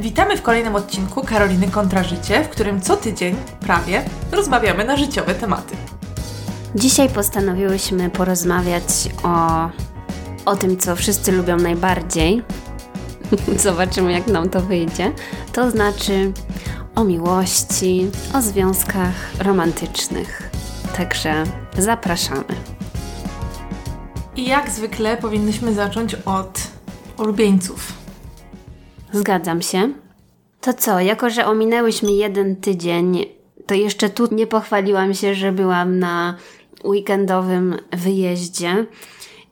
Witamy w kolejnym odcinku Karoliny Kontra Życie, w którym co tydzień, prawie, rozmawiamy na życiowe tematy. Dzisiaj postanowiłyśmy porozmawiać o, o tym, co wszyscy lubią najbardziej. Zobaczymy, jak nam to wyjdzie. To znaczy o miłości, o związkach romantycznych. Także zapraszamy. I jak zwykle powinnyśmy zacząć od ulubieńców. Zgadzam się. To co, jako że ominęłyśmy jeden tydzień, to jeszcze tu nie pochwaliłam się, że byłam na weekendowym wyjeździe.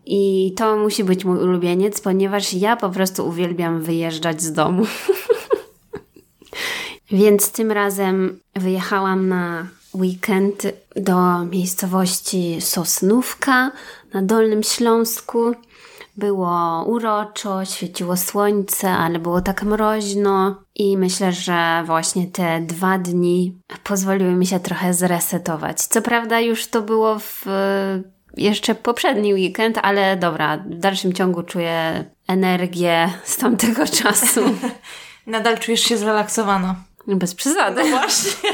I to musi być mój ulubieniec, ponieważ ja po prostu uwielbiam wyjeżdżać z domu. Więc tym razem wyjechałam na weekend do miejscowości Sosnówka na Dolnym Śląsku. Było uroczo, świeciło słońce, ale było tak mroźno i myślę, że właśnie te dwa dni pozwoliły mi się trochę zresetować. Co prawda już to było w jeszcze poprzedni weekend, ale dobra, w dalszym ciągu czuję energię z tamtego czasu. Nadal czujesz się zrelaksowana. Bez przesady. No właśnie.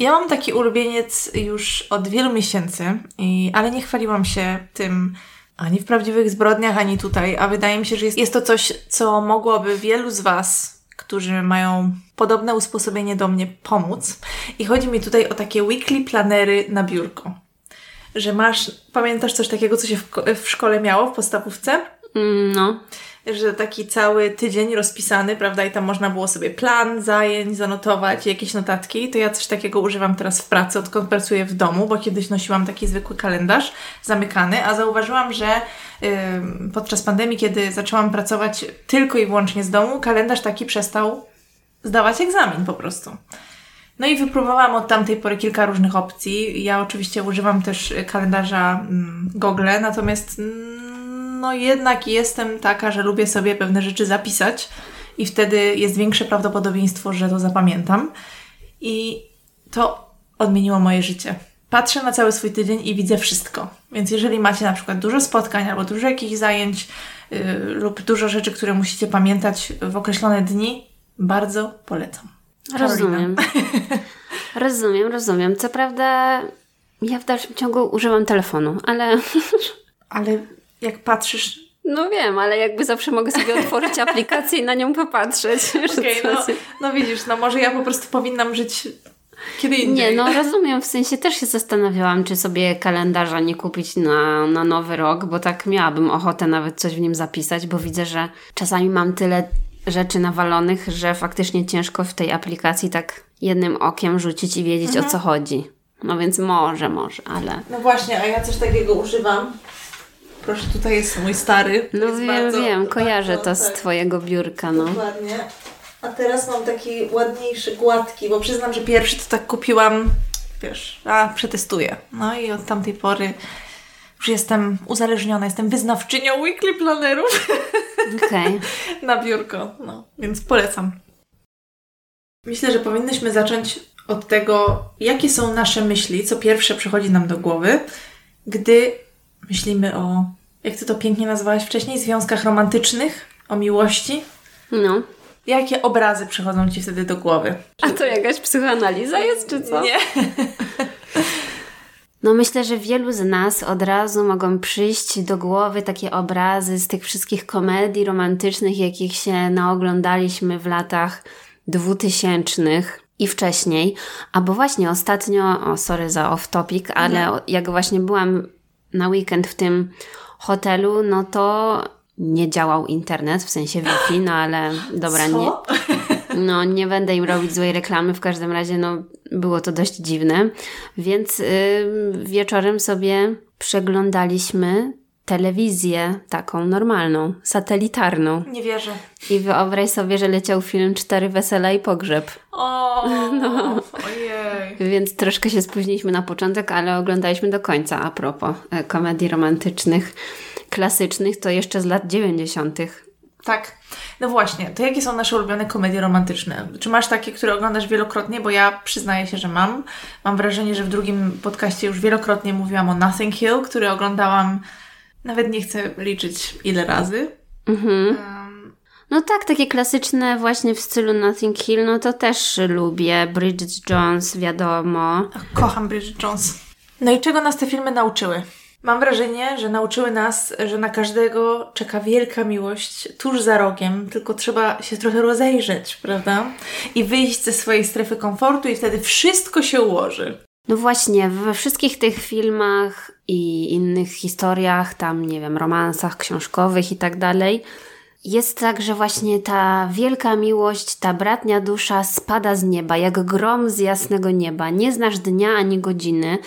Ja mam taki ulubieniec już od wielu miesięcy, i, ale nie chwaliłam się tym ani w prawdziwych zbrodniach, ani tutaj, a wydaje mi się, że jest, jest to coś, co mogłoby wielu z Was, którzy mają podobne usposobienie do mnie, pomóc. I chodzi mi tutaj o takie weekly planery na biurko. Że masz, pamiętasz coś takiego, co się w, w szkole miało w podstawówce? No że taki cały tydzień rozpisany, prawda, i tam można było sobie plan zajęć, zanotować, jakieś notatki, to ja coś takiego używam teraz w pracy, odkąd pracuję w domu, bo kiedyś nosiłam taki zwykły kalendarz zamykany, a zauważyłam, że yy, podczas pandemii, kiedy zaczęłam pracować tylko i wyłącznie z domu, kalendarz taki przestał zdawać egzamin po prostu. No i wypróbowałam od tamtej pory kilka różnych opcji. Ja oczywiście używam też kalendarza mm, Google, natomiast no jednak jestem taka, że lubię sobie pewne rzeczy zapisać i wtedy jest większe prawdopodobieństwo, że to zapamiętam. I to odmieniło moje życie. Patrzę na cały swój tydzień i widzę wszystko. Więc jeżeli macie na przykład dużo spotkań albo dużo jakichś zajęć yy, lub dużo rzeczy, które musicie pamiętać w określone dni, bardzo polecam. Rozumiem. rozumiem, rozumiem. Co prawda ja w dalszym ciągu używam telefonu, ale... ale jak patrzysz. No wiem, ale jakby zawsze mogę sobie otworzyć aplikację i na nią popatrzeć. Okay, no, no widzisz, no może ja po prostu powinnam żyć kiedy indziej. Nie, no rozumiem, w sensie też się zastanawiałam, czy sobie kalendarza nie kupić na, na nowy rok, bo tak miałabym ochotę nawet coś w nim zapisać, bo widzę, że czasami mam tyle rzeczy nawalonych, że faktycznie ciężko w tej aplikacji tak jednym okiem rzucić i wiedzieć mhm. o co chodzi. No więc może, może, ale... No właśnie, a ja coś takiego używam Proszę, tutaj jest mój stary. No wiem, bardzo, wiem, kojarzę bardzo, to z tak, Twojego biurka, no. Dokładnie. A teraz mam taki ładniejszy, gładki, bo przyznam, że pierwszy to tak kupiłam, wiesz, a przetestuję. No i od tamtej pory już jestem uzależniona, jestem wyznawczynią weekly planerów. Okej. Okay. na biurko, no, więc polecam. Myślę, że powinnyśmy zacząć od tego, jakie są nasze myśli, co pierwsze przychodzi nam do głowy, gdy myślimy o, jak ty to pięknie nazwałaś wcześniej, związkach romantycznych, o miłości. No. Jakie obrazy przychodzą ci wtedy do głowy? A to jakaś psychoanaliza jest, czy co? Nie. No myślę, że wielu z nas od razu mogą przyjść do głowy takie obrazy z tych wszystkich komedii romantycznych, jakich się naoglądaliśmy w latach dwutysięcznych i wcześniej. Albo właśnie ostatnio, o sorry za off topic, ale no. jak właśnie byłam na weekend w tym hotelu, no to nie działał internet, w sensie Wi-Fi, no ale dobra, Co? nie. No, nie będę im robić złej reklamy, w każdym razie, no, było to dość dziwne. Więc yy, wieczorem sobie przeglądaliśmy telewizję taką normalną, satelitarną. Nie wierzę. I wyobraź sobie, że leciał film Cztery Wesela i Pogrzeb. O, no. ojej. Więc troszkę się spóźniliśmy na początek, ale oglądaliśmy do końca a propos e, komedii romantycznych, klasycznych, to jeszcze z lat 90. Tak. No właśnie, to jakie są nasze ulubione komedie romantyczne? Czy masz takie, które oglądasz wielokrotnie? Bo ja przyznaję się, że mam. Mam wrażenie, że w drugim podcaście już wielokrotnie mówiłam o Nothing Hill, który oglądałam nawet nie chcę liczyć ile razy. Mhm. Um, No tak, takie klasyczne właśnie w stylu Nothing Hill, no to też lubię. Bridget Jones, wiadomo. Kocham Bridget Jones. No i czego nas te filmy nauczyły? Mam wrażenie, że nauczyły nas, że na każdego czeka wielka miłość tuż za rogiem, tylko trzeba się trochę rozejrzeć, prawda? I wyjść ze swojej strefy komfortu i wtedy wszystko się ułoży. No właśnie, we wszystkich tych filmach i innych historiach, tam nie wiem, romansach książkowych i tak dalej, jest tak, że właśnie ta wielka miłość, ta bratnia dusza spada z nieba, jak grom z jasnego nieba. Nie znasz dnia ani godziny,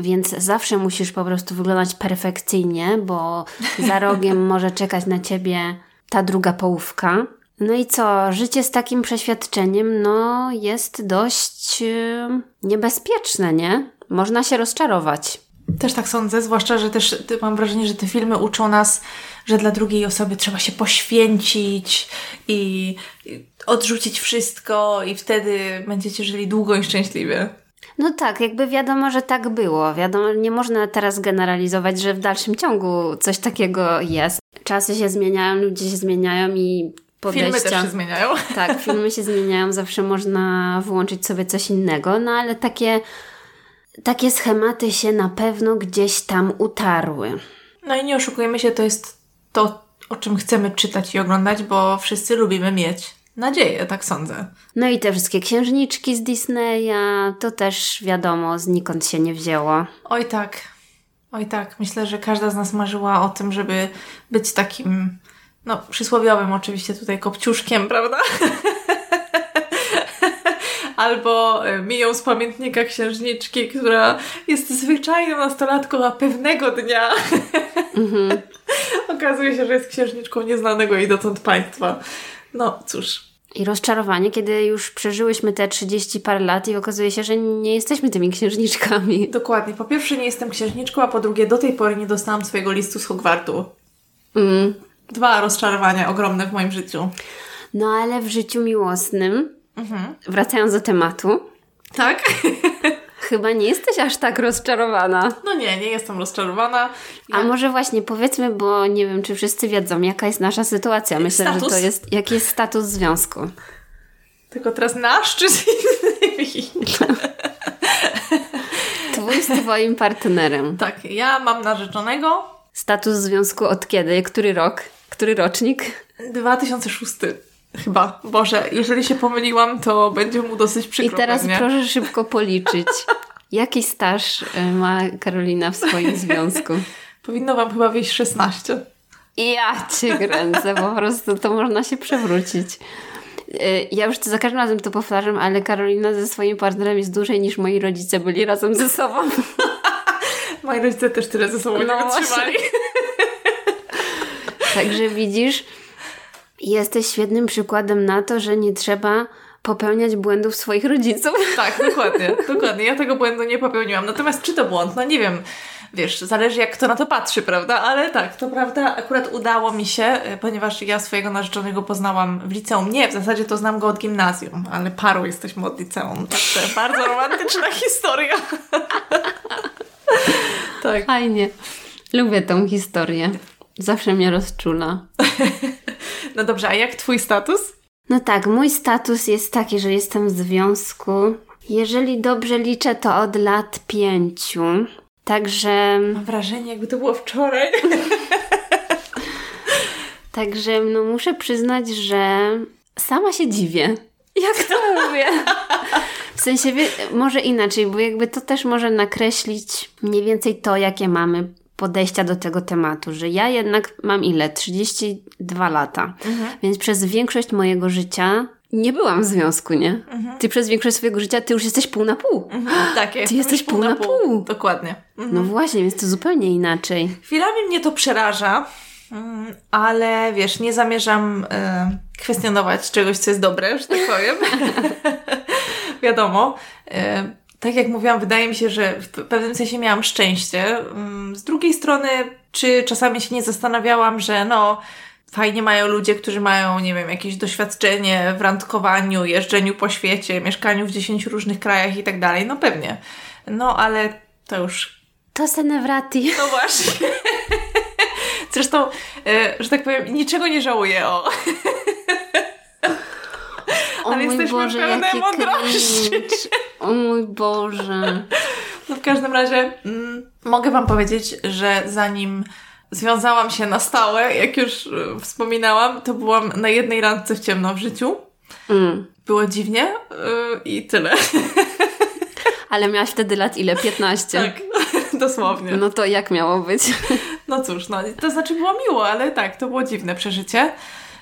więc zawsze musisz po prostu wyglądać perfekcyjnie, bo za rogiem może czekać na ciebie ta druga połówka. No i co? Życie z takim przeświadczeniem, no, jest dość yy, niebezpieczne, nie? Można się rozczarować. Też tak sądzę, zwłaszcza, że też mam wrażenie, że te filmy uczą nas, że dla drugiej osoby trzeba się poświęcić i odrzucić wszystko i wtedy będziecie żyli długo i szczęśliwie. No tak, jakby wiadomo, że tak było. Wiadomo, nie można teraz generalizować, że w dalszym ciągu coś takiego jest. Czasy się zmieniają, ludzie się zmieniają i podejścia. Filmy też się zmieniają. Tak, filmy się zmieniają, zawsze można włączyć sobie coś innego, no ale takie, takie schematy się na pewno gdzieś tam utarły. No i nie oszukujmy się, to jest to, o czym chcemy czytać i oglądać, bo wszyscy lubimy mieć nadzieję, tak sądzę. No i te wszystkie księżniczki z Disneya, to też wiadomo, znikąd się nie wzięło. Oj tak, oj tak. Myślę, że każda z nas marzyła o tym, żeby być takim, no przysłowiowym oczywiście tutaj kopciuszkiem, prawda? Albo e, miją z pamiętnika księżniczki, która jest zwyczajną nastolatką, a pewnego dnia mm-hmm. okazuje się, że jest księżniczką nieznanego jej dotąd państwa. No cóż. I rozczarowanie, kiedy już przeżyłyśmy te 30 parę lat i okazuje się, że nie jesteśmy tymi księżniczkami. Dokładnie. Po pierwsze nie jestem księżniczką, a po drugie do tej pory nie dostałam swojego listu z Hogwartu. Mm. Dwa rozczarowania ogromne w moim życiu. No ale w życiu miłosnym, mhm. wracając do tematu. Tak? chyba nie jesteś aż tak rozczarowana. No nie, nie jestem rozczarowana. Ja... A może właśnie powiedzmy, bo nie wiem, czy wszyscy wiedzą, jaka jest nasza sytuacja. Myślę, status? że to jest, jaki jest status związku. Tylko teraz nasz czy z innymi? Twój z twoim partnerem. Tak, ja mam narzeczonego. Status związku od kiedy? Który rok? Który rocznik? 2006. Chyba. Boże, jeżeli się pomyliłam, to będzie mu dosyć przykro. I teraz pewnie. proszę szybko policzyć. Jaki staż y, ma Karolina w swoim związku? Powinno Wam chyba wyjść 16. I ja Cię kręcę, po prostu to można się przewrócić. Y, ja już to za każdym razem to powtarzam, ale Karolina ze swoim partnerem jest dłużej niż moi rodzice byli razem ze sobą. moi rodzice też tyle ze sobą no nie wytrzymali. Także widzisz, Jesteś świetnym przykładem na to, że nie trzeba popełniać błędów swoich rodziców. Tak, dokładnie, dokładnie. Ja tego błędu nie popełniłam. Natomiast czy to błąd? No nie wiem. Wiesz, zależy jak kto na to patrzy, prawda? Ale tak, to prawda, akurat udało mi się, e, ponieważ ja swojego narzeczonego poznałam w liceum. Nie, w zasadzie to znam go od gimnazjum, ale paru jesteśmy od liceum. Także bardzo romantyczna historia. tak. Fajnie. Lubię tą historię. Zawsze mnie rozczula. No dobrze, a jak twój status? No tak, mój status jest taki, że jestem w związku. Jeżeli dobrze liczę, to od lat pięciu. Także. Mam wrażenie, jakby to było wczoraj. Także no, muszę przyznać, że sama się dziwię. Jak to mówię? W sensie, może inaczej, bo jakby to też może nakreślić mniej więcej to, jakie mamy podejścia do tego tematu, że ja jednak mam ile? 32 lata. Mhm. Więc przez większość mojego życia nie byłam w związku, nie? Mhm. Ty przez większość swojego życia, ty już jesteś pół na pół. Mhm. Tak, Ty jesteś pół, pół na pół. pół. Dokładnie. Mhm. No właśnie, więc to zupełnie inaczej. Chwilami mnie to przeraża, mm, ale wiesz, nie zamierzam y, kwestionować czegoś, co jest dobre, że tak powiem. Wiadomo. Y, tak jak mówiłam, wydaje mi się, że w pewnym sensie miałam szczęście. Mm, z drugiej strony, czy czasami się nie zastanawiałam, że no, fajnie mają ludzie, którzy mają, nie wiem, jakieś doświadczenie w randkowaniu, jeżdżeniu po świecie, mieszkaniu w dziesięciu różnych krajach i tak dalej. No pewnie. No, ale to już... To senewrati. No właśnie. Zresztą, e, że tak powiem, niczego nie żałuję, o. O Ale mój jesteśmy Boże, pełne mądrości. O mój Boże. No w każdym razie mm, mogę Wam powiedzieć, że zanim związałam się na stałe, jak już y, wspominałam, to byłam na jednej randce w ciemno w życiu. Mm. Było dziwnie y, i tyle. Ale miałaś wtedy lat ile? 15? tak, dosłownie. No. No to jak miało być? cóż, no to znaczy było miło, ale tak, to było dziwne przeżycie.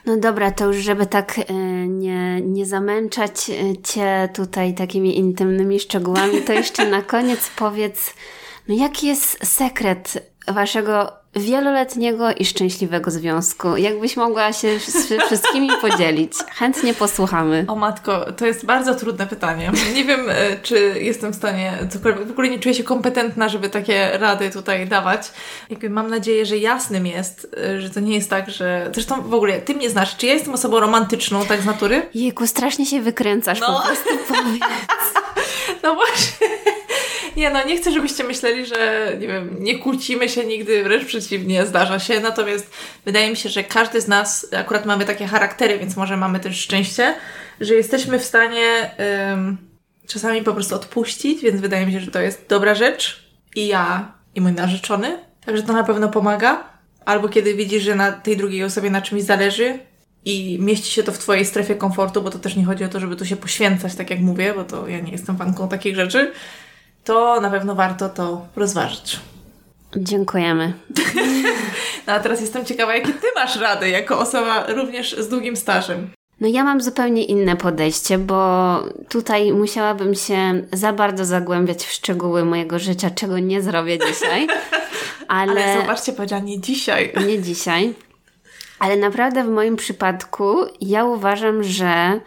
No dobra, to już żeby tak e, nie, nie zamęczać e, Cię tutaj takimi intymnymi szczegółami, to jeszcze na koniec powiedz, no jaki jest sekret Waszego wieloletniego i szczęśliwego związku? Jakbyś mogła się z wszystkimi podzielić? Chętnie posłuchamy. O matko, to jest bardzo trudne pytanie. Nie wiem, e, czy jestem w stanie cokolwiek, w ogóle nie czuję się kompetentna, żeby takie rady tutaj dawać. Jakby mam nadzieję, że jasnym jest, e, że to nie jest tak, że... Zresztą w ogóle, Ty mnie znasz, czy ja jestem osobą romantyczną, tak z natury? Jejku, strasznie się wykręcasz No. po prostu, powiedz. No właśnie. Nie no, nie chcę, żebyście myśleli, że nie wiem, nie kłócimy się nigdy, wręcz przeciwnie, zdarza się. Natomiast wydaje mi się, że każdy z nas, akurat mamy takie charaktery, więc może mamy też szczęście, że jesteśmy w stanie ym, czasami po prostu odpuścić, więc wydaje mi się, że to jest dobra rzecz. I ja, i mój narzeczony. Także to na pewno pomaga. Albo kiedy widzisz, że na tej drugiej osobie na czymś zależy, i mieści się to w Twojej strefie komfortu, bo to też nie chodzi o to, żeby tu się poświęcać, tak jak mówię, bo to ja nie jestem fanką takich rzeczy, to na pewno warto to rozważyć. Dziękujemy. No a teraz jestem ciekawa, jakie Ty masz rady jako osoba również z długim stażem. No ja mam zupełnie inne podejście, bo tutaj musiałabym się za bardzo zagłębiać w szczegóły mojego życia, czego nie zrobię dzisiaj. Ale, Ale zobaczcie, powiedziała nie dzisiaj. nie dzisiaj. Ale naprawdę w moim przypadku ja uważam, że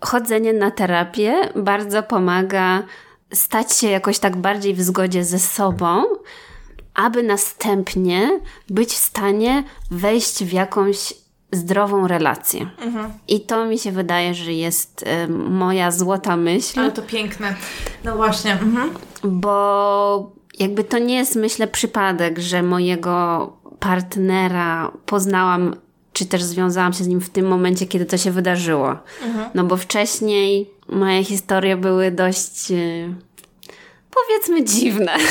chodzenie na terapię bardzo pomaga stać się jakoś tak bardziej w zgodzie ze sobą, aby następnie być w stanie wejść w jakąś zdrową relację. I to mi się wydaje, że jest y, moja złota myśl. Ale to piękne. No właśnie. Mhm. bo jakby to nie jest, myślę, przypadek, że mojego partnera poznałam, czy też związałam się z nim w tym momencie, kiedy to się wydarzyło. No bo wcześniej moje historie były dość, e, powiedzmy, dziwne.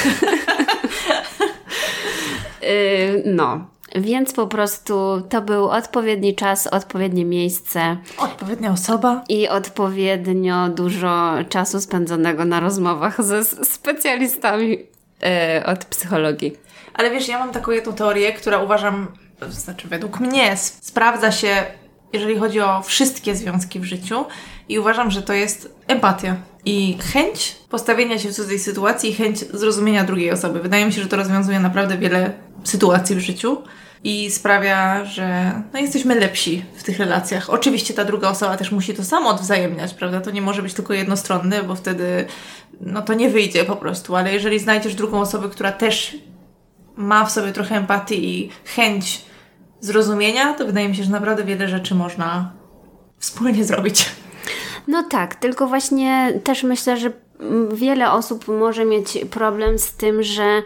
Y, no. Więc po prostu to był odpowiedni czas, odpowiednie miejsce Odpowiednia osoba. i odpowiednio dużo czasu spędzonego na rozmowach ze specjalistami e, od psychologii. Ale wiesz, ja mam taką jedną teorię, która uważam, to znaczy według mnie sprawdza się, jeżeli chodzi o wszystkie związki w życiu i uważam, że to jest empatia i chęć postawienia się w cudzej sytuacji i chęć zrozumienia drugiej osoby. Wydaje mi się, że to rozwiązuje naprawdę wiele sytuacji w życiu i sprawia, że no, jesteśmy lepsi w tych relacjach. Oczywiście ta druga osoba też musi to samo odwzajemniać, prawda? To nie może być tylko jednostronne, bo wtedy no to nie wyjdzie po prostu, ale jeżeli znajdziesz drugą osobę, która też ma w sobie trochę empatii i chęć zrozumienia, to wydaje mi się, że naprawdę wiele rzeczy można wspólnie zrobić. No tak, tylko właśnie też myślę, że wiele osób może mieć problem z tym, że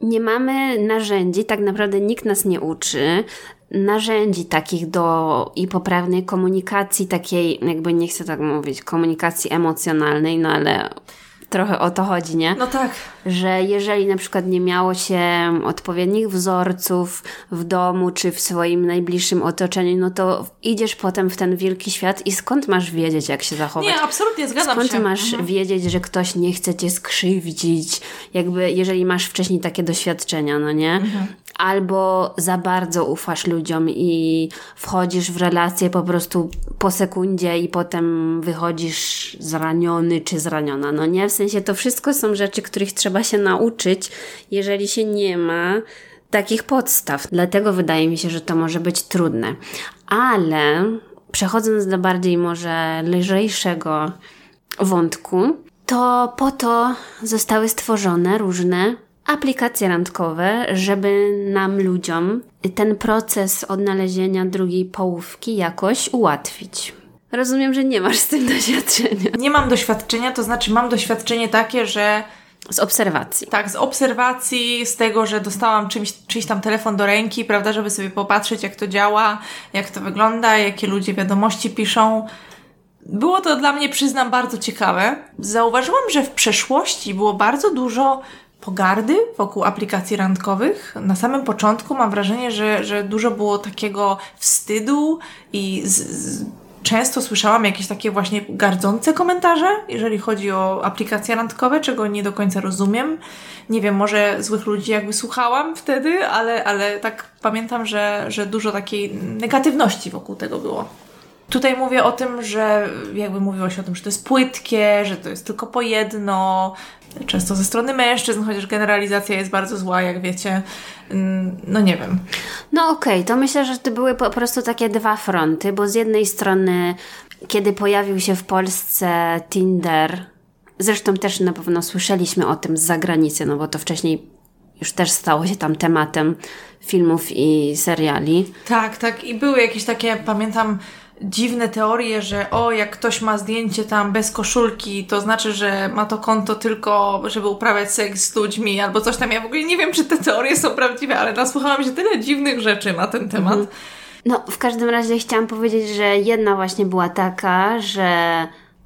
nie mamy narzędzi, tak naprawdę nikt nas nie uczy narzędzi takich do i poprawnej komunikacji, takiej, jakby nie chcę tak mówić, komunikacji emocjonalnej, no ale trochę o to chodzi, nie? No tak. że jeżeli na przykład nie miało się odpowiednich wzorców w domu czy w swoim najbliższym otoczeniu, no to idziesz potem w ten wielki świat i skąd masz wiedzieć, jak się zachować? Nie, absolutnie zgadzam Skąd się. masz Mhm. wiedzieć, że ktoś nie chce cię skrzywdzić, jakby jeżeli masz wcześniej takie doświadczenia, no nie? Mhm. Albo za bardzo ufasz ludziom i wchodzisz w relację po prostu po sekundzie i potem wychodzisz zraniony czy zraniona, no nie? W sensie to wszystko są rzeczy, których trzeba się nauczyć, jeżeli się nie ma takich podstaw. Dlatego wydaje mi się, że to może być trudne. Ale przechodząc do bardziej może lżejszego wątku, to po to zostały stworzone różne aplikacje randkowe, żeby nam ludziom ten proces odnalezienia drugiej połówki jakoś ułatwić. Rozumiem, że nie masz z tym doświadczenia. Nie mam doświadczenia, to znaczy mam doświadczenie takie, że Z obserwacji. tak, z obserwacji, z tego, że dostałam czymś, czyjś tam telefon do ręki, prawda, żeby sobie popatrzeć, jak to działa, jak to wygląda, jakie ludzie wiadomości piszą. było to dla mnie, przyznam, bardzo ciekawe. Zauważyłam, że w przeszłości było bardzo dużo pogardy wokół aplikacji randkowych. Na samym początku mam wrażenie, że, że dużo było takiego wstydu i z, z, często słyszałam jakieś takie właśnie gardzące komentarze, jeżeli chodzi o aplikacje randkowe, czego nie do końca rozumiem. Nie wiem, może złych ludzi jakby słuchałam wtedy, ale, ale tak pamiętam, że, że dużo takiej negatywności wokół tego było. Tutaj mówię o tym, że jakby mówiło się o tym, że to jest płytkie, że to jest tylko po jedno, często ze strony mężczyzn, chociaż generalizacja jest bardzo zła, jak wiecie. Mm, no nie wiem. No okej, okay, to myślę, że to były po prostu takie dwa fronty, bo z jednej strony, kiedy pojawił się w Polsce Tinder, zresztą też na pewno słyszeliśmy o tym z zagranicy, no bo to wcześniej już też stało się tam tematem filmów i seriali. Tak, tak. I były jakieś takie, pamiętam, dziwne teorie, że o, jak ktoś ma zdjęcie tam bez koszulki, to znaczy, że ma to konto tylko, żeby uprawiać seks z ludźmi albo coś tam. Ja w ogóle nie wiem, czy te teorie są prawdziwe, ale nasłuchałam się tyle dziwnych rzeczy na ten temat. Mhm. No, w każdym razie chciałam powiedzieć, że jedna właśnie była taka, że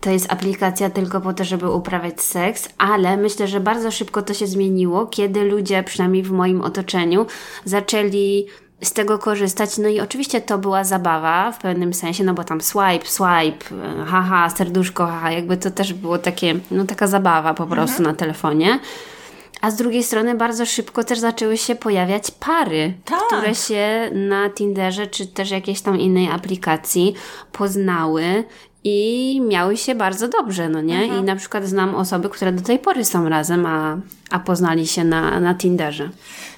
to jest aplikacja tylko po to, żeby uprawiać seks, ale myślę, że bardzo szybko to się zmieniło, kiedy ludzie, przynajmniej w moim otoczeniu, zaczęli z tego korzystać. No i oczywiście to była zabawa w pewnym sensie, no bo tam swipe, swipe, e, haha, serduszko, haha, jakby to też było takie, no taka zabawa po prostu mhm. na telefonie. A z drugiej strony bardzo szybko też zaczęły się pojawiać pary, tak. które się na Tinderze czy też jakiejś tam innej aplikacji poznały i miały się bardzo dobrze, no nie? Mhm. I na przykład znam osoby, które do tej pory są razem, a, a poznali się na, na Tinderze.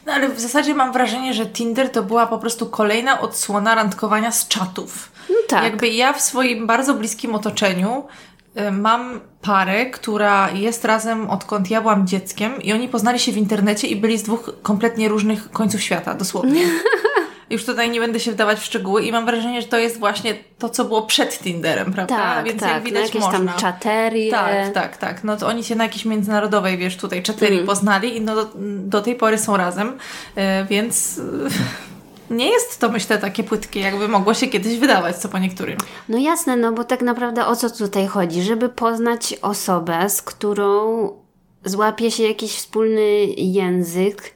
No ale w zasadzie mam wrażenie, że Tinder to była po prostu kolejna odsłona randkowania z czatów. No tak. Jakby ja w swoim bardzo bliskim otoczeniu y, mam parę, która jest razem odkąd ja byłam dzieckiem i oni poznali się w internecie i byli z dwóch kompletnie różnych końców świata, dosłownie. Już tutaj nie będę się wdawać w szczegóły i mam wrażenie, że to jest właśnie to, co było przed Tinderem, prawda? Tak, Więc tak, jak widać jakieś można. tam czaterie. Tak, tak, tak. No to oni się na jakiejś międzynarodowej, wiesz, tutaj czaterii mm. poznali i no do, do, tej pory są razem, yy, więc... nie jest to, myślę, takie płytkie, jakby mogło się kiedyś wydawać, co po niektórym. No jasne, no bo tak naprawdę o co tutaj chodzi? Żeby poznać osobę, z którą złapie się jakiś wspólny język,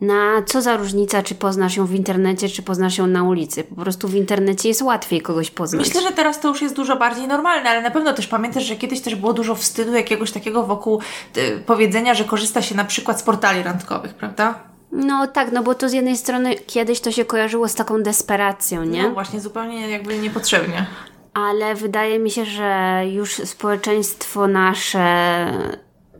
na co za różnica, czy poznasz ją w internecie, czy poznasz ją na ulicy. Po prostu w internecie jest łatwiej kogoś poznać. Myślę, że teraz to już jest dużo bardziej normalne, ale na pewno też pamiętasz, że kiedyś też było dużo wstydu jakiegoś takiego wokół y, powiedzenia, że korzysta się na przykład z portali randkowych, prawda? No tak, no bo to z jednej strony kiedyś to się kojarzyło z taką desperacją, nie? No właśnie, zupełnie jakby niepotrzebnie. Ale wydaje mi się, że już społeczeństwo nasze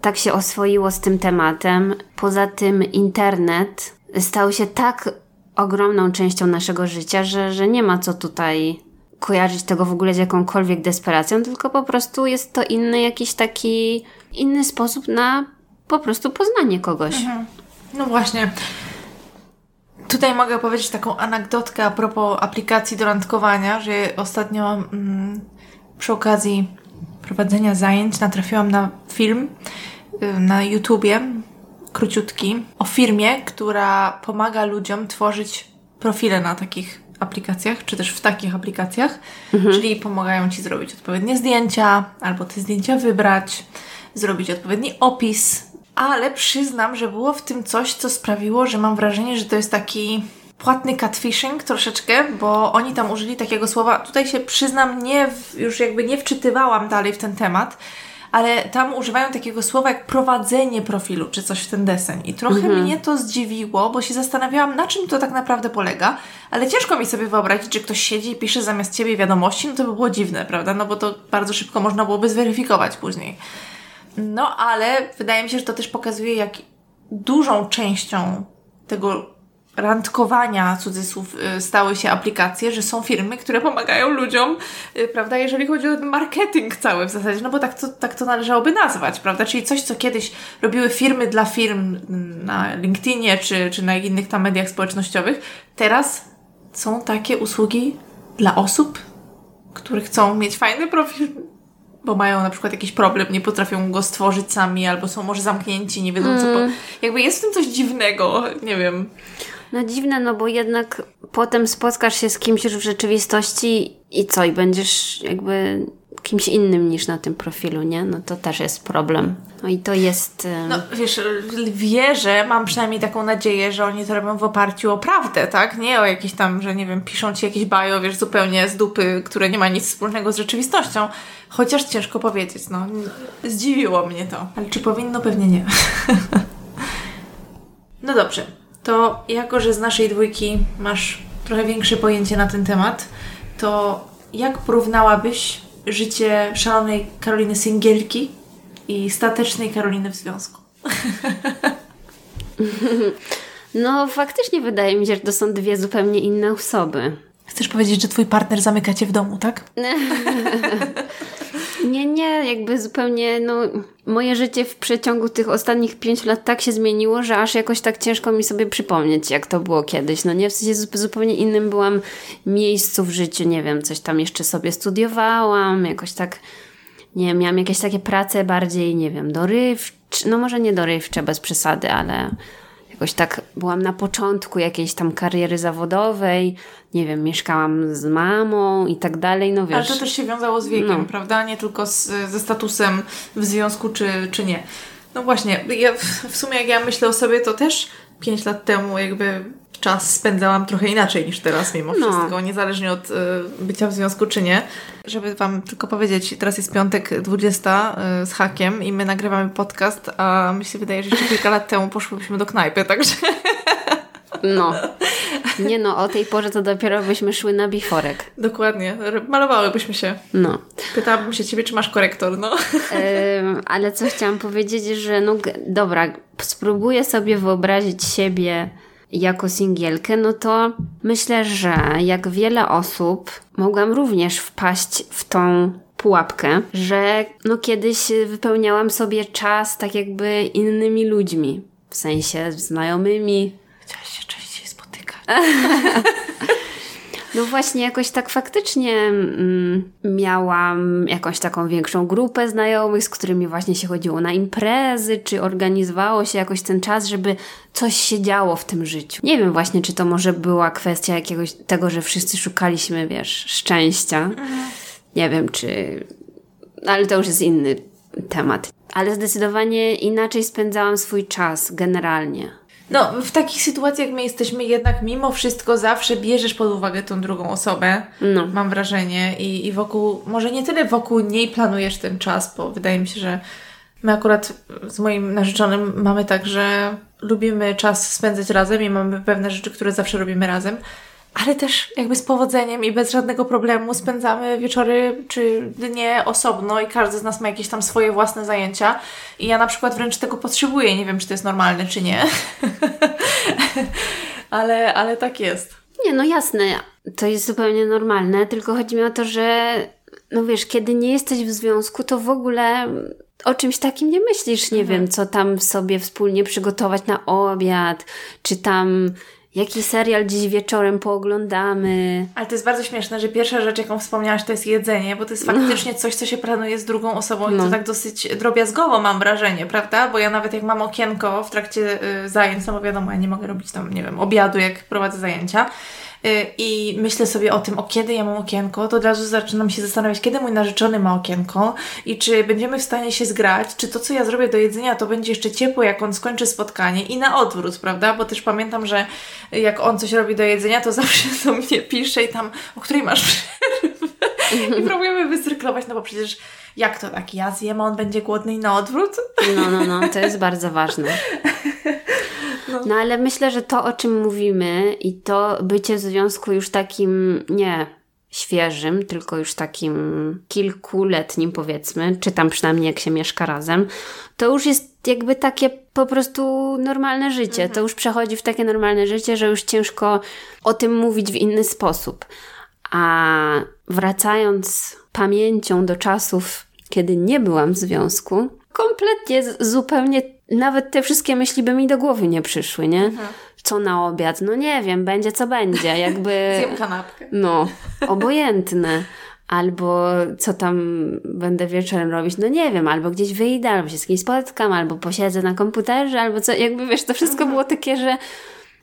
tak się oswoiło z tym tematem. Poza tym internet stał się tak ogromną częścią naszego życia, że, że nie ma co tutaj kojarzyć tego w ogóle z jakąkolwiek desperacją, tylko po prostu jest to inny jakiś taki inny sposób na po prostu poznanie kogoś. Mhm. No właśnie. Tutaj mogę powiedzieć taką anegdotkę a propos aplikacji do randkowania, że ostatnio mm, przy okazji prowadzenia zajęć natrafiłam na film na YouTubie, króciutki, o firmie, która pomaga ludziom tworzyć profile na takich aplikacjach, czy też w takich aplikacjach, mhm. czyli pomagają Ci zrobić odpowiednie zdjęcia, albo te zdjęcia wybrać, zrobić odpowiedni opis, ale przyznam, że było w tym coś, co sprawiło, że mam wrażenie, że to jest taki płatny catfishing troszeczkę, bo oni tam użyli takiego słowa, tutaj się przyznam, nie, już jakby nie wczytywałam dalej w ten temat, ale tam używają takiego słowa jak prowadzenie profilu, czy coś w ten deseń. I trochę mhm. mnie to zdziwiło, bo się zastanawiałam, na czym to tak naprawdę polega, ale ciężko mi sobie wyobrazić, że ktoś siedzi i pisze zamiast ciebie wiadomości, no to by było dziwne, prawda? No bo to bardzo szybko można byłoby zweryfikować później. No ale wydaje mi się, że to też pokazuje, jak dużą częścią tego randkowania, cudzysłów, y, stały się aplikacje, że są firmy, które pomagają ludziom, y, prawda, jeżeli chodzi o marketing cały w zasadzie, no bo tak to, tak to należałoby nazwać, prawda, czyli coś, co kiedyś robiły firmy dla firm na LinkedInie czy, czy na innych tam mediach społecznościowych, teraz są takie usługi dla osób, które chcą mieć fajny profil, bo mają na przykład jakiś problem, nie potrafią go stworzyć sami, albo są może zamknięci, nie wiedzą mm. co po... Mm. Jakby jest w tym coś dziwnego, nie wiem. No dziwne, no bo jednak potem spotkasz się z kimś już w rzeczywistości i co? I będziesz jakby kimś innym niż na tym profilu, nie? No to też jest problem. No i to jest... e, No wiesz, wierzę, mam przynajmniej taką nadzieję, że oni to robią w oparciu o prawdę, tak? Nie o jakieś tam, że nie wiem, piszą ci jakieś bajo, wiesz, zupełnie z dupy, które nie ma nic wspólnego z rzeczywistością. Chociaż ciężko powiedzieć, no. Zdziwiło mnie to. Ale czy powinno? Pewnie nie. no dobrze. To jako, że z naszej dwójki masz trochę większe pojęcie na ten temat, to jak porównałabyś życie szalonej Karoliny Singielki i statecznej Karoliny w związku? No faktycznie wydaje mi się, że to są dwie zupełnie inne osoby. Chcesz powiedzieć, że twój partner zamyka cię w domu, tak? Nie, nie, jakby zupełnie, no, moje życie w przeciągu tych ostatnich pięciu lat tak się zmieniło, że aż jakoś tak ciężko mi sobie przypomnieć, jak to było kiedyś. No nie, w sensie zu- zupełnie innym byłam miejscu w życiu, nie wiem, coś tam jeszcze sobie studiowałam, jakoś tak, nie wiem, miałam jakieś takie prace bardziej, nie wiem, dorywcze, no może nie dorywcze, bez przesady, ale jakoś tak byłam na początku jakiejś tam kariery zawodowej, nie wiem, mieszkałam z mamą i tak dalej, no wiesz. Ale to też się wiązało z wiekiem, No. prawda? Nie tylko z, ze statusem w związku, czy, czy nie. No właśnie, ja w, w sumie jak ja myślę o sobie, to też 5 lat temu jakby czas spędzałam trochę inaczej niż teraz mimo No. wszystko, niezależnie od y, bycia w związku czy nie. Żeby Wam tylko powiedzieć, teraz jest piątek 20 y, z hakiem i my nagrywamy podcast, a mi się wydaje, że jeszcze kilka lat temu poszłybyśmy do knajpy, także No. Nie no, o tej porze to dopiero byśmy szły na biforek. dokładnie, malowałybyśmy się. No. Pytałabym się Ciebie, czy masz korektor, no. Ym, ale co chciałam powiedzieć, że no dobra, spróbuję sobie wyobrazić siebie jako singielkę, no to myślę, że jak wiele osób mogłam również wpaść w tą pułapkę, że no kiedyś wypełniałam sobie czas tak jakby innymi ludźmi, w sensie znajomymi, Chciałaś się częściej spotykać. No właśnie, jakoś tak faktycznie mm, miałam jakąś taką większą grupę znajomych, z którymi właśnie się chodziło na imprezy, czy organizowało się jakoś ten czas, żeby coś się działo w tym życiu. Nie wiem właśnie, czy to może była kwestia jakiegoś tego, że wszyscy szukaliśmy, wiesz, szczęścia. Nie wiem, czy... Ale to już jest inny temat. Ale zdecydowanie inaczej spędzałam swój czas generalnie. No, w takich sytuacjach my jesteśmy jednak mimo wszystko zawsze bierzesz pod uwagę tą drugą osobę. No. Mam wrażenie. I, I wokół, może nie tyle wokół niej planujesz ten czas, bo wydaje mi się, że my akurat z moim narzeczonym mamy tak, że lubimy czas spędzać razem i mamy pewne rzeczy, które zawsze robimy razem. Ale też jakby z powodzeniem i bez żadnego problemu spędzamy wieczory czy dnie osobno i każdy z nas ma jakieś tam swoje własne zajęcia. I ja na przykład wręcz tego potrzebuję. Nie wiem, czy to jest normalne, czy nie. ale, ale tak jest. Nie, no jasne, to jest zupełnie normalne, tylko chodzi mi o to, że no wiesz, kiedy nie jesteś w związku, to w ogóle o czymś takim nie myślisz, nie wiem, co tam sobie wspólnie przygotować na obiad, czy tam jaki serial dziś wieczorem pooglądamy. Ale to jest bardzo śmieszne, że pierwsza rzecz, jaką wspomniałaś, to jest jedzenie, bo to jest faktycznie coś, co się planuje z drugą osobą i No. to tak dosyć drobiazgowo mam wrażenie, prawda? Bo ja nawet jak mam okienko w trakcie y, zajęć, no bo wiadomo, ja nie mogę robić tam, nie wiem, obiadu, jak prowadzę zajęcia i myślę sobie o tym, o kiedy ja mam okienko, to od razu zaczynam się zastanawiać, kiedy mój narzeczony ma okienko i czy będziemy w stanie się zgrać, czy to, co ja zrobię do jedzenia, to będzie jeszcze ciepło, jak on skończy spotkanie i na odwrót, prawda? Bo też pamiętam, że jak on coś robi do jedzenia, to zawsze do mnie pisze i tam, o której masz przerwę? I próbujemy wycyrklować, no bo przecież jak to tak, ja zjem, a on będzie głodny i na odwrót? No, no, no, to jest bardzo ważne. No ale myślę, że to, o czym mówimy i to bycie w związku już takim, nie świeżym, tylko już takim kilkuletnim powiedzmy, czy tam przynajmniej jak się mieszka razem, to już jest jakby takie po prostu normalne życie. To już przechodzi w takie normalne życie, że już ciężko o tym mówić w inny sposób. A wracając pamięcią do czasów, kiedy nie byłam w związku, kompletnie, zupełnie, nawet te wszystkie myśli by mi do głowy nie przyszły, nie? Co na obiad? No nie wiem, będzie co będzie, jakby... Zjem kanapkę. No, obojętne. Albo co tam będę wieczorem robić, no nie wiem, albo gdzieś wyjdę, albo się z kimś spotkam, albo posiedzę na komputerze, albo co, jakby wiesz, to wszystko było takie, że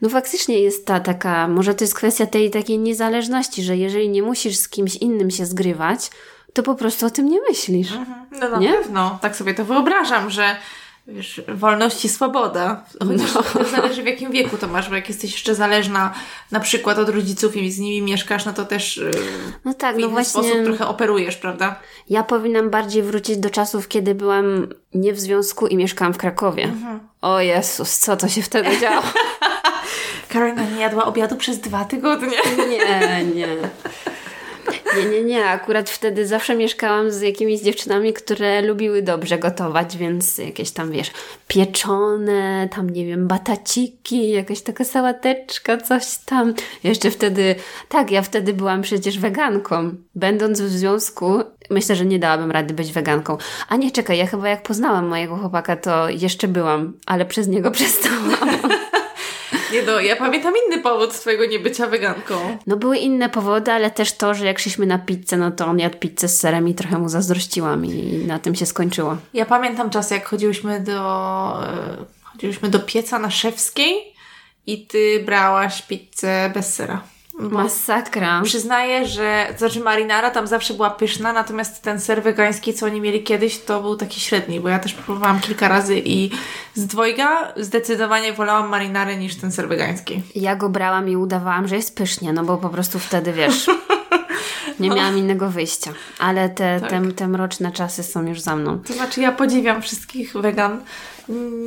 no faktycznie jest ta taka, może to jest kwestia tej takiej niezależności, że jeżeli nie musisz z kimś innym się zgrywać, to po prostu o tym nie myślisz. No na Nie? pewno. Tak sobie to wyobrażam, że wiesz, wolność i swoboda. Chociaż No. to zależy w jakim wieku to masz, bo jak jesteś jeszcze zależna na przykład od rodziców i z nimi mieszkasz, no to też yy, No tak, w no inny właśnie. sposób trochę operujesz, prawda? Ja powinnam bardziej wrócić do czasów, kiedy byłam nie w związku i mieszkałam w Krakowie. Mhm. O Jezus, co to się wtedy działo? Karolina nie jadła obiadu przez dwa tygodnie. Nie, nie. Nie, nie, nie. Akurat wtedy zawsze mieszkałam z jakimiś dziewczynami, które lubiły dobrze gotować, więc jakieś tam, wiesz, pieczone, tam nie wiem, bataciki, jakaś taka sałateczka, coś tam. Jeszcze wtedy, tak, ja wtedy byłam przecież weganką. Będąc w związku, myślę, że nie dałabym rady być weganką. A nie, czekaj, ja chyba jak poznałam mojego chłopaka, to jeszcze byłam, ale przez niego przestałam. Nie no, ja pamiętam inny powód twojego niebycia weganką. No były inne powody, ale też to, że jak szliśmy na pizzę, no to on jadł pizzę z serem i trochę mu zazdrościłam i na tym się skończyło. Ja pamiętam czas, jak chodziłyśmy do, e, chodziłyśmy do pieca na Szewskiej i ty brałaś pizzę bez sera. Bo Masakra. Przyznaję, że, to znaczy marinara tam zawsze była pyszna, natomiast ten ser wegański, co oni mieli kiedyś, to był taki średni, bo ja też próbowałam kilka razy i z dwojga zdecydowanie wolałam marinarę niż ten ser wegański. Ja go brałam i udawałam, że jest pysznie, no bo po prostu wtedy, wiesz, nie miałam innego wyjścia. Ale te, Tak. te, te mroczne czasy są już za mną. To znaczy, ja podziwiam wszystkich wegan.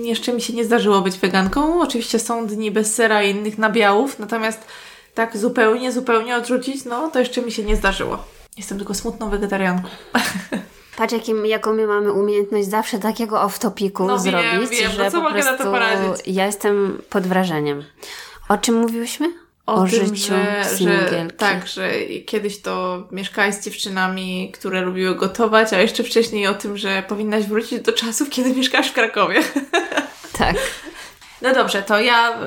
Jeszcze mi się nie zdarzyło być weganką. Oczywiście są dni bez sera i innych nabiałów, natomiast tak zupełnie, zupełnie odrzucić, no to jeszcze mi się nie zdarzyło. Jestem tylko smutną wegetarianką. Patrz, jakim, jaką my mamy umiejętność zawsze takiego off-topiku No wiem, zrobić, wiem, no że co po mogę na to prostu poradzić? ja jestem pod wrażeniem. O czym mówiłyśmy? O, tym, życiu że, że tak, że kiedyś to mieszkałaś z dziewczynami, które lubiły gotować, a jeszcze wcześniej o tym, że powinnaś wrócić do czasów, kiedy mieszkasz w Krakowie. Tak. No dobrze, to ja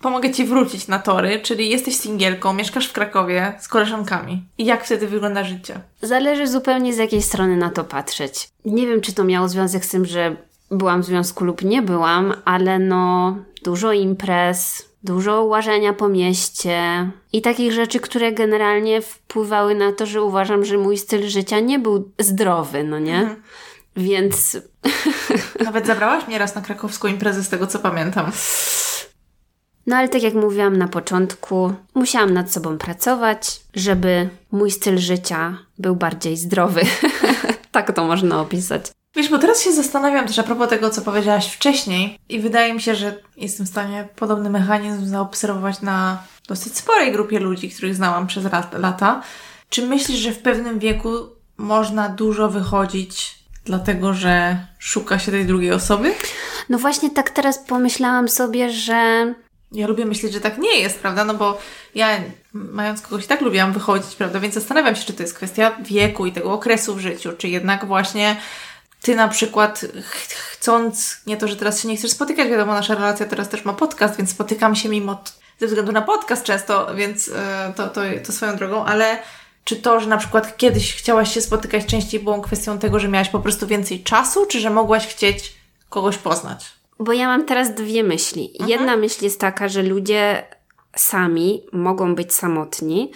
pomogę Ci wrócić na tory, czyli jesteś singielką, mieszkasz w Krakowie z koleżankami. I jak wtedy wygląda życie? Zależy zupełnie z jakiej strony na to patrzeć. Nie wiem, czy to miało związek z tym, że byłam w związku lub nie byłam, ale no dużo imprez, dużo łażenia po mieście i takich rzeczy, które generalnie wpływały na to, że uważam, że mój styl życia nie był zdrowy, no nie? Więc Nawet zabrałaś mnie raz na krakowską imprezę z tego, co pamiętam. No ale tak jak mówiłam na początku, musiałam nad sobą pracować, żeby mój styl życia był bardziej zdrowy. tak to można opisać. Wiesz, bo teraz się zastanawiam też a propos tego, co powiedziałaś wcześniej i wydaje mi się, że jestem w stanie podobny mechanizm zaobserwować na dosyć sporej grupie ludzi, których znałam przez lat- lata. Czy myślisz, że w pewnym wieku można dużo wychodzić, dlatego że szuka się tej drugiej osoby? No właśnie tak teraz pomyślałam sobie, że Ja lubię myśleć, że tak nie jest, prawda? No bo ja, mając kogoś, i tak lubiłam wychodzić, prawda? Więc zastanawiam się, czy to jest kwestia wieku i tego okresu w życiu, czy jednak właśnie ty na przykład ch- chcąc, nie to, że teraz się nie chcesz spotykać, wiadomo, nasza relacja teraz też ma podcast, więc spotykam się mimo, ze względu na podcast często, więc e, to, to, to swoją drogą, ale czy to, że na przykład kiedyś chciałaś się spotykać częściej było kwestią tego, że miałaś po prostu więcej czasu, czy że mogłaś chcieć kogoś poznać? Bo ja mam teraz dwie myśli. Jedna myśl jest taka, że ludzie sami mogą być samotni,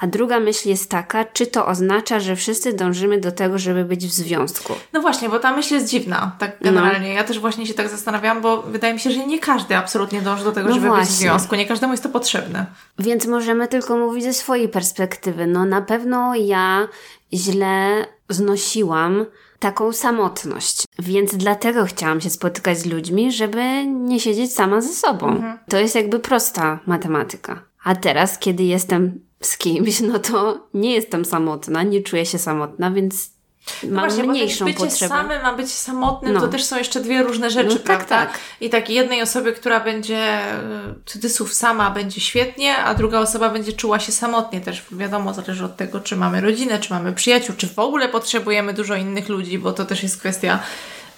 a druga myśl jest taka, czy to oznacza, że wszyscy dążymy do tego, żeby być w związku. No właśnie, bo ta myśl jest dziwna, tak generalnie. Ja też właśnie się tak zastanawiałam, bo wydaje mi się, że nie każdy absolutnie dąży do tego, No żeby być w właśnie. związku. Nie każdemu jest to potrzebne. Więc możemy tylko mówić ze swojej perspektywy. No na pewno ja źle znosiłam taką samotność. Więc dlatego chciałam się spotykać z ludźmi, żeby nie siedzieć sama ze sobą. To jest jakby prosta matematyka. A teraz, kiedy jestem z kimś, no to nie jestem samotna, nie czuję się samotna, więc No mam właśnie, mniejszą bo bycie potrzebę. samym, a bycie samotnym No. to też są jeszcze dwie różne rzeczy, No tak, prawda? tak. I tak jednej osobie, która będzie y, cudzysłów sama, będzie świetnie, a druga osoba będzie czuła się samotnie też. Wiadomo, zależy od tego, czy mamy rodzinę, czy mamy przyjaciół, czy w ogóle potrzebujemy dużo innych ludzi, bo to też jest kwestia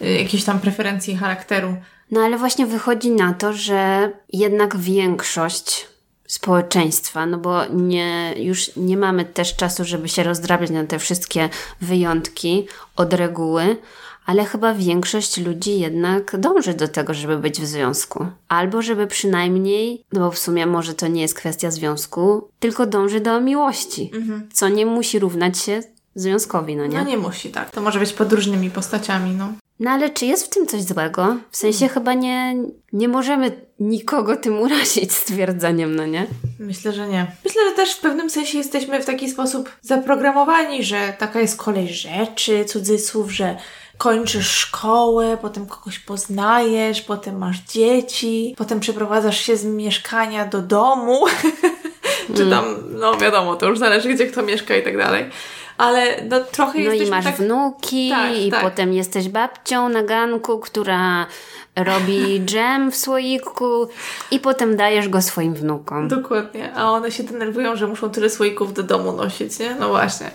y, jakiejś tam preferencji charakteru. No ale właśnie wychodzi na to, że jednak większość społeczeństwa, no bo nie, już nie mamy też czasu, żeby się rozdrabiać na te wszystkie wyjątki od reguły, ale chyba większość ludzi jednak dąży do tego, żeby być w związku. Albo żeby przynajmniej, no bo w sumie może to nie jest kwestia związku, tylko dąży do miłości, co nie musi równać się związkowi, no nie? No nie musi, tak. To może być pod różnymi postaciami, no. No ale czy jest w tym coś złego? W sensie chyba nie, nie możemy nikogo tym urazić stwierdzeniem, no nie? Myślę, że nie. Myślę, że też w pewnym sensie jesteśmy w taki sposób zaprogramowani, że taka jest kolej rzeczy, cudzysłów, że kończysz szkołę, potem kogoś poznajesz, potem masz dzieci, potem przeprowadzasz się z mieszkania do domu, czy tam, no wiadomo, to już zależy, gdzie kto mieszka i tak dalej. Ale no trochę No jesteśmy i masz tak... wnuki Tak, i tak. potem jesteś babcią na ganku, która robi dżem w słoiku i potem dajesz go swoim wnukom. Dokładnie, a one się denerwują, że muszą tyle słoików do domu nosić, nie? No właśnie.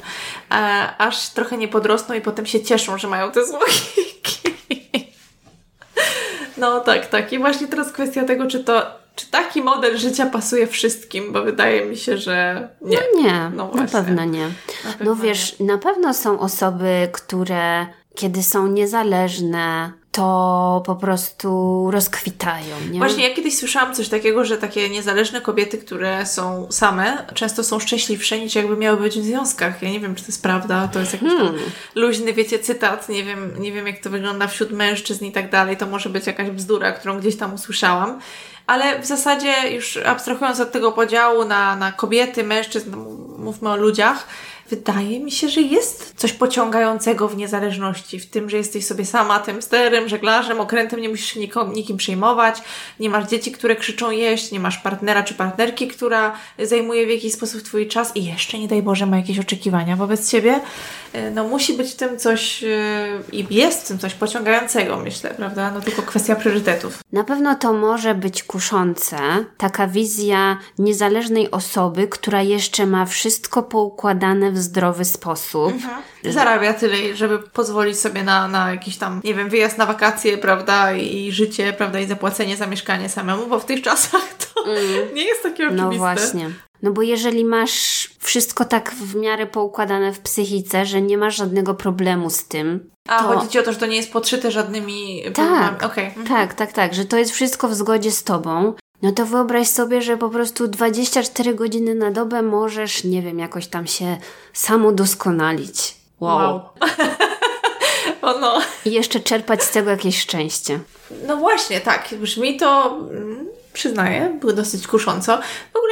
E, aż trochę nie podrosną i potem się cieszą, że mają te słoiki. No tak, tak. I właśnie teraz kwestia tego, czy to, czy taki model życia pasuje wszystkim, bo wydaje mi się, że nie. Nie, No na pewno nie. Na pewno No wiesz, na pewno są osoby, które kiedy są niezależne, to po prostu rozkwitają, nie? Właśnie ja kiedyś słyszałam coś takiego, że takie niezależne kobiety, które są same, często są szczęśliwsze niż jakby miały być w związkach. Ja nie wiem, czy to jest prawda, to jest jakiś Hmm. luźny, wiecie, cytat, nie wiem, nie wiem jak to wygląda wśród mężczyzn i tak dalej, to może być jakaś bzdura, którą gdzieś tam usłyszałam. Ale w zasadzie już abstrahując od tego podziału na, na kobiety, mężczyzn, no, mówmy o ludziach, wydaje mi się, że jest coś pociągającego w niezależności, w tym, że jesteś sobie sama tym sterem, żeglarzem, okrętem, nie musisz się nikom, nikim przejmować, nie masz dzieci, które krzyczą jeść, nie masz partnera czy partnerki, która zajmuje w jakiś sposób Twój czas i jeszcze, nie daj Boże, ma jakieś oczekiwania wobec Ciebie. E, No musi być w tym coś e, i jest w tym coś pociągającego, myślę, prawda? No tylko kwestia priorytetów. Na pewno to może być kuszące, taka wizja niezależnej osoby, która jeszcze ma wszystko poukładane w zdrowy sposób. Zarabia tyle, żeby pozwolić sobie na, na jakiś tam, nie wiem, wyjazd na wakacje, prawda, i życie, prawda, i zapłacenie za mieszkanie samemu, bo w tych czasach to nie jest takie oczywiste. No właśnie. No bo jeżeli masz wszystko tak w miarę poukładane w psychice, że nie masz żadnego problemu z tym, A to... chodzi Ci o to, że to nie jest podszyte żadnymi problemami. Tak, mhm. tak, tak, tak, że to jest wszystko w zgodzie z tobą. No to wyobraź sobie, że po prostu 24 godziny na dobę możesz, nie wiem, jakoś tam się samo doskonalić. Wow. o no. I jeszcze czerpać z tego jakieś szczęście. No właśnie, tak. Brzmi to, mm, przyznaję, było dosyć kusząco.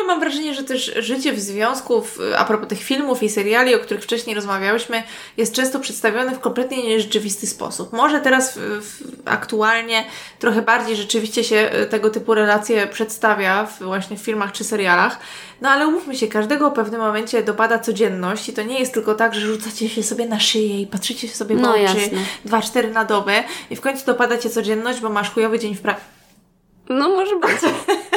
Mam wrażenie, że też życie w związku, a propos tych filmów i seriali, o których wcześniej rozmawiałyśmy, jest często przedstawione w kompletnie nierzeczywisty sposób. Może teraz w, w, aktualnie trochę bardziej rzeczywiście się e, tego typu relacje przedstawia w, właśnie w filmach czy serialach. No ale umówmy się, każdego w pewnym momencie dopada codzienność i to nie jest tylko tak, że rzucacie się sobie na szyję i patrzycie sobie w No oczy jasne. 2-4 na dobę i w końcu dopada Cię codzienność, bo masz chujowy dzień w pracy. No może być.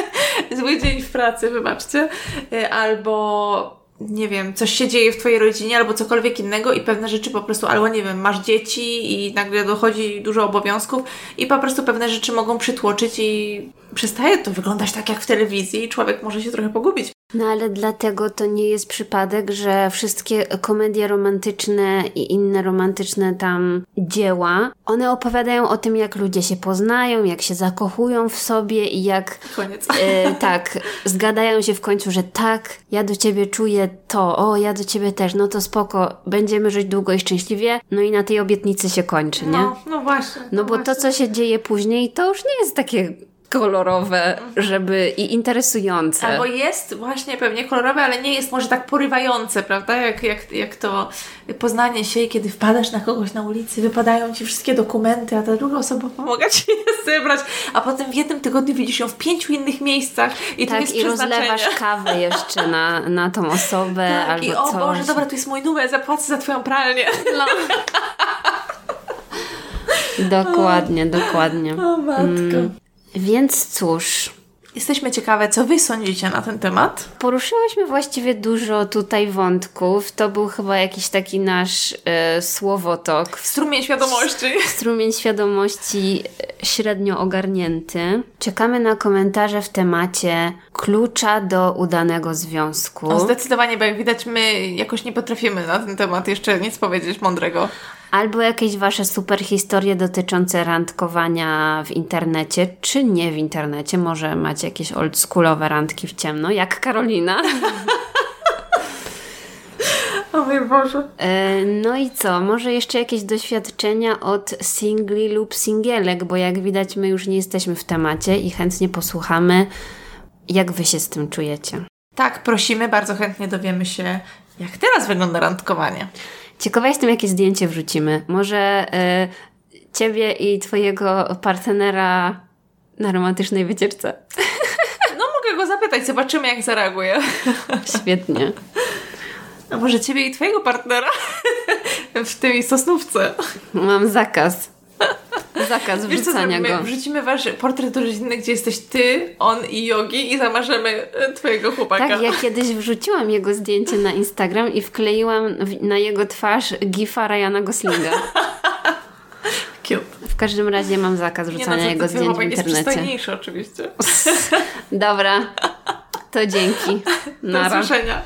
Zły dzień w pracy, wybaczcie. Y, Albo nie wiem, coś się dzieje w Twojej rodzinie, albo cokolwiek innego i pewne rzeczy po prostu, albo nie wiem, masz dzieci i nagle dochodzi dużo obowiązków i po prostu pewne rzeczy mogą przytłoczyć i przestaje to wyglądać tak jak w telewizji i człowiek może się trochę pogubić. No ale dlatego to nie jest przypadek, że wszystkie komedie romantyczne i inne romantyczne tam dzieła, one opowiadają o tym, jak ludzie się poznają, jak się zakochują w sobie i jak Koniec. e, tak, zgadają się w końcu, że tak, ja do ciebie czuję to, o, ja do ciebie też, no to spoko, będziemy żyć długo i szczęśliwie, no i na tej obietnicy się kończy, nie? No, no właśnie. No bo to, właśnie. co się dzieje później, to już nie jest takie kolorowe, żeby i interesujące. Albo jest właśnie pewnie kolorowe, ale nie jest może tak porywające, prawda? Jak, jak, jak to poznanie się, kiedy wpadasz na kogoś na ulicy, wypadają ci wszystkie dokumenty, a ta druga osoba pomaga ci je zebrać, a potem w jednym tygodniu widzisz ją w pięciu innych miejscach i to tak, jest i rozlewasz kawę jeszcze na, na tą osobę Tak, albo i o coś. Boże, dobra, tu jest mój numer, zapłacę za twoją pralnię. No. dokładnie, dokładnie. O matko. Mm. Więc cóż, Jesteśmy ciekawe, co wy sądzicie na ten temat. poruszyłyśmy właściwie dużo tutaj wątków. To był chyba jakiś taki nasz e, słowotok, Strumień świadomości. strumień świadomości e, średnio ogarnięty. Czekamy na komentarze w temacie klucza do udanego związku. O, zdecydowanie, bo jak widać, my jakoś nie potrafimy na ten temat jeszcze nic powiedzieć mądrego. Albo jakieś wasze super historie dotyczące randkowania w internecie, czy nie w internecie. Może macie jakieś oldschoolowe randki w ciemno, jak Karolina. O mój Boże. E, no i co? Może jeszcze jakieś doświadczenia od singli lub singielek, bo jak widać my już nie jesteśmy w temacie i chętnie posłuchamy, jak wy się z tym czujecie. Tak, prosimy, bardzo chętnie dowiemy się, jak teraz wygląda randkowanie. Ciekawa jestem, jakie zdjęcie wrzucimy. Może e, ciebie i twojego partnera na romantycznej wycieczce. No mogę go zapytać, zobaczymy jak zareaguje. Świetnie. A może ciebie i twojego partnera w tej sosnówce. Mam zakaz. Zakaz wrzucania go. Wrzucimy wasz portret rodzinny, gdzie jesteś ty, on i Yogi i zamarzemy e, twojego chłopaka. Tak, ja kiedyś wrzuciłam jego zdjęcie na Instagram i wkleiłam na jego twarz gifa Ryana Goslinga. Cute. W każdym razie mam zakaz no, wrzucania jego zdjęć w chłopak jest internecie. przystojniejszy oczywiście. Dobra, to dzięki. Do usłyszenia.